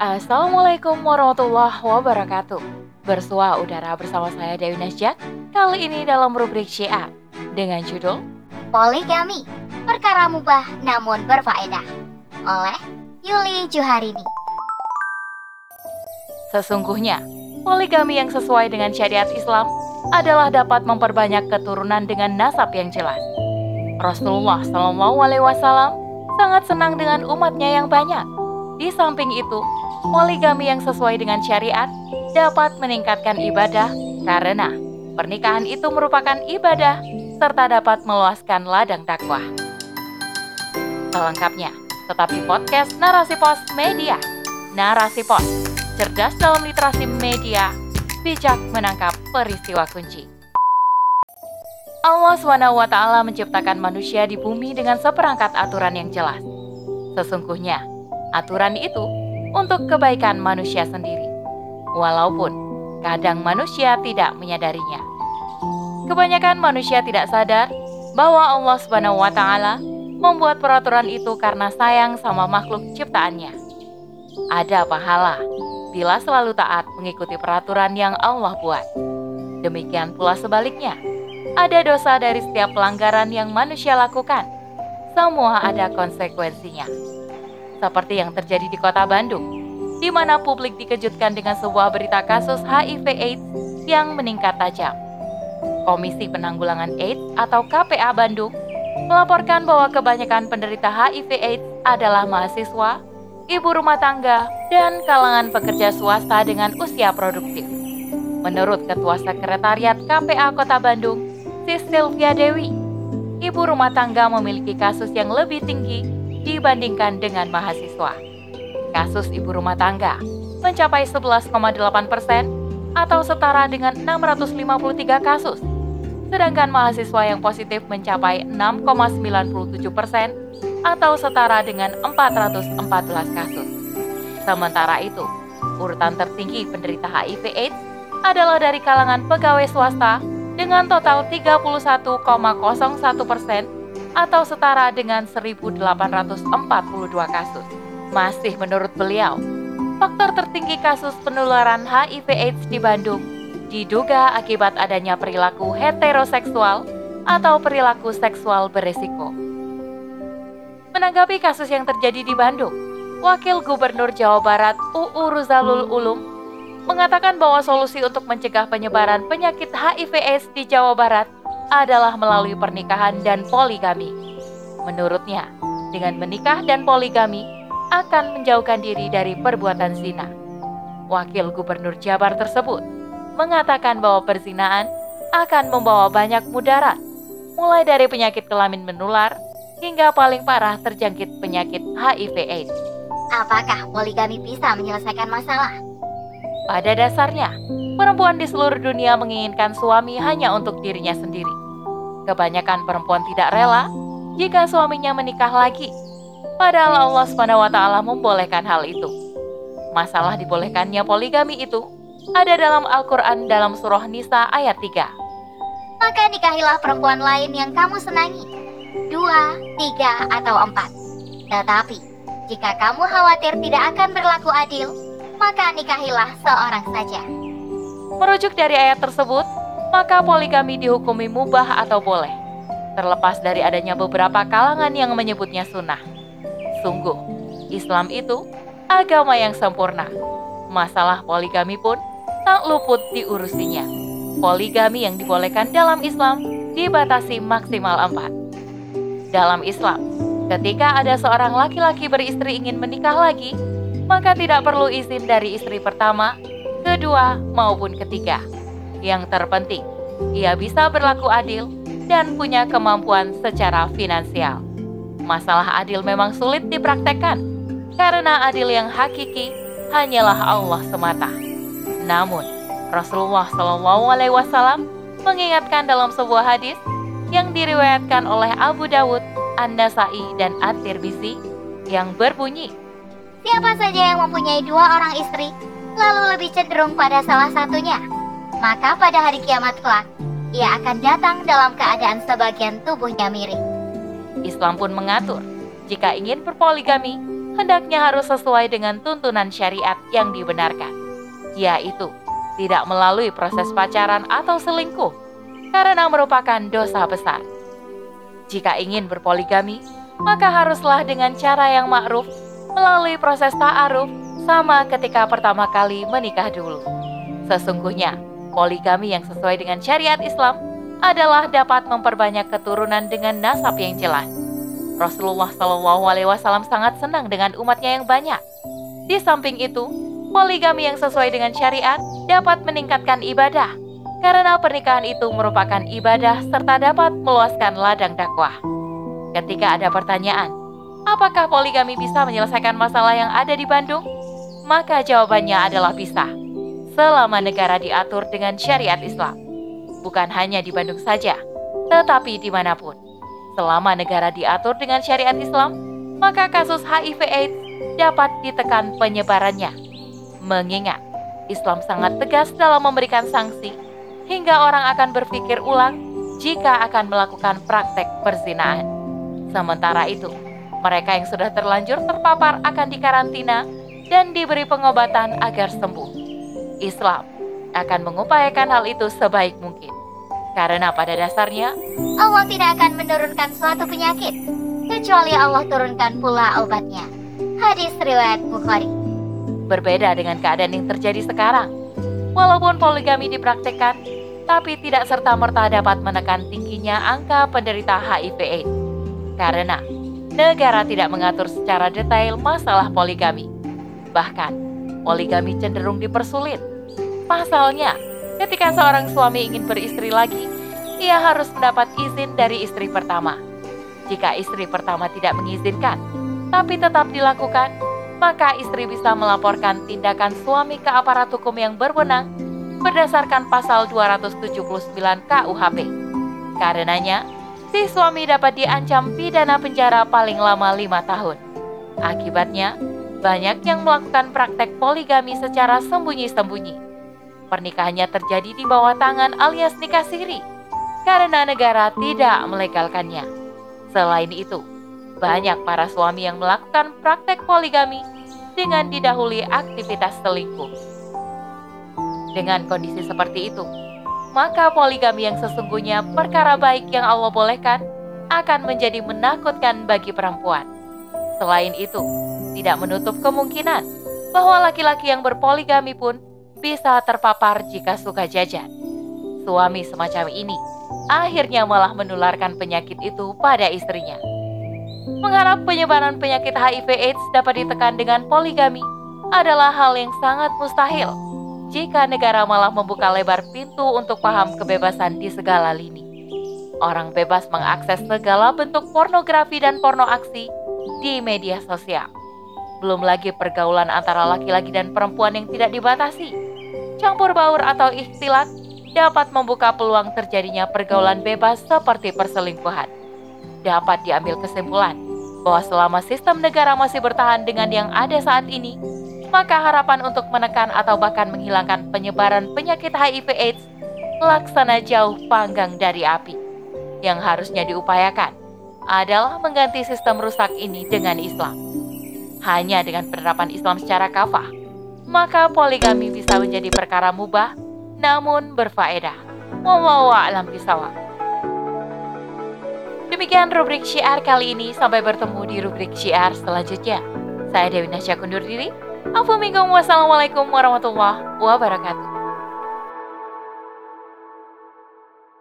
Assalamualaikum warahmatullahi wabarakatuh. Bersua udara bersama saya Dewi Nasjak. Kali ini dalam rubrik Syiah dengan judul Poligami, perkara mubah namun berfaedah oleh Yuli Juharini. Sesungguhnya, poligami yang sesuai dengan syariat Islam adalah dapat memperbanyak keturunan dengan nasab yang jelas. Rasulullah Shallallahu Alaihi Wasallam sangat senang dengan umatnya yang banyak. Di samping itu, poligami yang sesuai dengan syariat dapat meningkatkan ibadah karena pernikahan itu merupakan ibadah serta dapat meluaskan ladang dakwah. Selengkapnya, tetap di podcast Narasi Pos Media. Narasi Pos, cerdas dalam literasi media, bijak menangkap peristiwa kunci. Allah SWT menciptakan manusia di bumi dengan seperangkat aturan yang jelas. Sesungguhnya, aturan itu untuk kebaikan manusia sendiri. Walaupun kadang manusia tidak menyadarinya. Kebanyakan manusia tidak sadar bahwa Allah SWT membuat peraturan itu karena sayang sama makhluk ciptaannya. Ada pahala bila selalu taat mengikuti peraturan yang Allah buat. Demikian pula sebaliknya, ada dosa dari setiap pelanggaran yang manusia lakukan. Semua ada konsekuensinya. Seperti yang terjadi di kota Bandung, di mana publik dikejutkan dengan sebuah berita kasus HIV/AIDS yang meningkat tajam. Komisi Penanggulangan AIDS atau KPA Bandung melaporkan bahwa kebanyakan penderita HIV/AIDS adalah mahasiswa, ibu rumah tangga, dan kalangan pekerja swasta dengan usia produktif. Menurut Ketua Sekretariat KPA Kota Bandung, Sis Sylvia Dewi, ibu rumah tangga memiliki kasus yang lebih tinggi dibandingkan dengan mahasiswa. Kasus ibu rumah tangga mencapai 11,8 persen atau setara dengan 653 kasus, sedangkan mahasiswa yang positif mencapai 6,97 persen atau setara dengan 414 kasus. Sementara itu, urutan tertinggi penderita HIV/AIDS adalah dari kalangan pegawai swasta dengan total 31,01 persen atau setara dengan 1.842 kasus. Masih menurut beliau, faktor tertinggi kasus penularan HIV/AIDS di Bandung diduga akibat adanya perilaku heteroseksual atau perilaku seksual beresiko. Menanggapi kasus yang terjadi di Bandung, Wakil Gubernur Jawa Barat UU Ruzalul Ulum mengatakan bahwa solusi untuk mencegah penyebaran penyakit HIV/AIDS di Jawa Barat adalah melalui pernikahan dan poligami. Menurutnya, dengan menikah dan poligami akan menjauhkan diri dari perbuatan zina. Wakil Gubernur Jabar tersebut mengatakan bahwa perzinaan akan membawa banyak mudarat, mulai dari penyakit kelamin menular hingga paling parah terjangkit penyakit HIV/AIDS. Apakah poligami bisa menyelesaikan masalah? Pada dasarnya, perempuan di seluruh dunia menginginkan suami hanya untuk dirinya sendiri. Kebanyakan perempuan tidak rela jika suaminya menikah lagi. Padahal Allah SWT membolehkan hal itu. Masalah dibolehkannya poligami itu ada dalam Al-Quran dalam surah Nisa ayat 3. Maka nikahilah perempuan lain yang kamu senangi dua, tiga, atau empat. Tetapi, jika kamu khawatir tidak akan berlaku adil, maka nikahilah seorang saja. Merujuk dari ayat tersebut, maka poligami dihukumi mubah atau boleh, terlepas dari adanya beberapa kalangan yang menyebutnya sunnah. Sungguh, Islam itu agama yang sempurna. Masalah poligami pun tak luput diurusinya. Poligami yang dibolehkan dalam Islam dibatasi maksimal empat. Dalam Islam, ketika ada seorang laki-laki beristri ingin menikah lagi, maka tidak perlu izin dari istri pertama, kedua, maupun ketiga. Yang terpenting, ia bisa berlaku adil dan punya kemampuan secara finansial. Masalah adil memang sulit dipraktekkan, karena adil yang hakiki hanyalah Allah semata. Namun, Rasulullah Shallallahu Alaihi Wasallam mengingatkan dalam sebuah hadis yang diriwayatkan oleh Abu Dawud, An-Nasai, dan At-Tirmizi yang berbunyi, Siapa saja yang mempunyai dua orang istri, lalu lebih cenderung pada salah satunya, maka pada hari kiamat kelak, ia akan datang dalam keadaan sebagian tubuhnya miring. Islam pun mengatur, jika ingin berpoligami, hendaknya harus sesuai dengan tuntunan syariat yang dibenarkan, yaitu tidak melalui proses pacaran atau selingkuh, karena merupakan dosa besar. Jika ingin berpoligami, maka haruslah dengan cara yang ma'ruf melalui proses ta'aruf sama ketika pertama kali menikah dulu. Sesungguhnya, poligami yang sesuai dengan syariat Islam adalah dapat memperbanyak keturunan dengan nasab yang jelas. Rasulullah Shallallahu Alaihi Wasallam sangat senang dengan umatnya yang banyak. Di samping itu, poligami yang sesuai dengan syariat dapat meningkatkan ibadah, karena pernikahan itu merupakan ibadah serta dapat meluaskan ladang dakwah. Ketika ada pertanyaan, apakah poligami bisa menyelesaikan masalah yang ada di Bandung? Maka jawabannya adalah bisa, selama negara diatur dengan syariat Islam. Bukan hanya di Bandung saja, tetapi di mana pun. Selama negara diatur dengan syariat Islam, maka kasus HIV/AIDS dapat ditekan penyebarannya. Mengingat Islam sangat tegas dalam memberikan sanksi, hingga orang akan berpikir ulang jika akan melakukan praktek perzinaan. Sementara itu, mereka yang sudah terlanjur terpapar akan dikarantina dan diberi pengobatan agar sembuh. Islam akan mengupayakan hal itu sebaik mungkin. Karena pada dasarnya, Allah tidak akan menurunkan suatu penyakit, kecuali Allah turunkan pula obatnya. Hadis riwayat Bukhari. Berbeda dengan keadaan yang terjadi sekarang. Walaupun poligami dipraktekkan, tapi tidak serta-merta dapat menekan tingginya angka penderita HIV/AIDS. Karena negara tidak mengatur secara detail masalah poligami. Bahkan, poligami cenderung dipersulit. Pasalnya, ketika seorang suami ingin beristri lagi, ia harus mendapat izin dari istri pertama. Jika istri pertama tidak mengizinkan, tapi tetap dilakukan, maka istri bisa melaporkan tindakan suami ke aparat hukum yang berwenang berdasarkan pasal 279 KUHP. Karenanya, si suami dapat diancam pidana penjara paling lama lima tahun. Akibatnya, banyak yang melakukan praktek poligami secara sembunyi-sembunyi. Pernikahannya terjadi di bawah tangan alias nikah siri, karena negara tidak melegalkannya. Selain itu, banyak para suami yang melakukan praktek poligami dengan didahului aktivitas selingkuh. Dengan kondisi seperti itu, maka poligami yang sesungguhnya perkara baik yang Allah bolehkan akan menjadi menakutkan bagi perempuan. Selain itu, tidak menutup kemungkinan bahwa laki-laki yang berpoligami pun bisa terpapar jika suka jajan. Suami semacam ini akhirnya malah menularkan penyakit itu pada istrinya. Mengharap penyebaran penyakit HIV/AIDS dapat ditekan dengan poligami adalah hal yang sangat mustahil jika negara malah membuka lebar pintu untuk paham kebebasan di segala lini. Orang bebas mengakses segala bentuk pornografi dan porno aksi di media sosial. Belum lagi pergaulan antara laki-laki dan perempuan yang tidak dibatasi. Campur baur atau ikhtilat dapat membuka peluang terjadinya pergaulan bebas seperti perselingkuhan. Dapat diambil kesimpulan bahwa selama sistem negara masih bertahan dengan yang ada saat ini, maka harapan untuk menekan atau bahkan menghilangkan penyebaran penyakit HIV/AIDS laksana jauh panggang dari api. Yang harusnya diupayakan adalah mengganti sistem rusak ini dengan Islam hanya dengan penerapan Islam secara kafah, maka poligami bisa menjadi perkara mubah namun berfaedah. Wallahu a'lam bishawab. Demikian rubrik syiar kali ini. Sampai bertemu di rubrik syiar selanjutnya. Saya Dewi Nasya kundur diri. Assalamualaikum warahmatullahi wabarakatuh.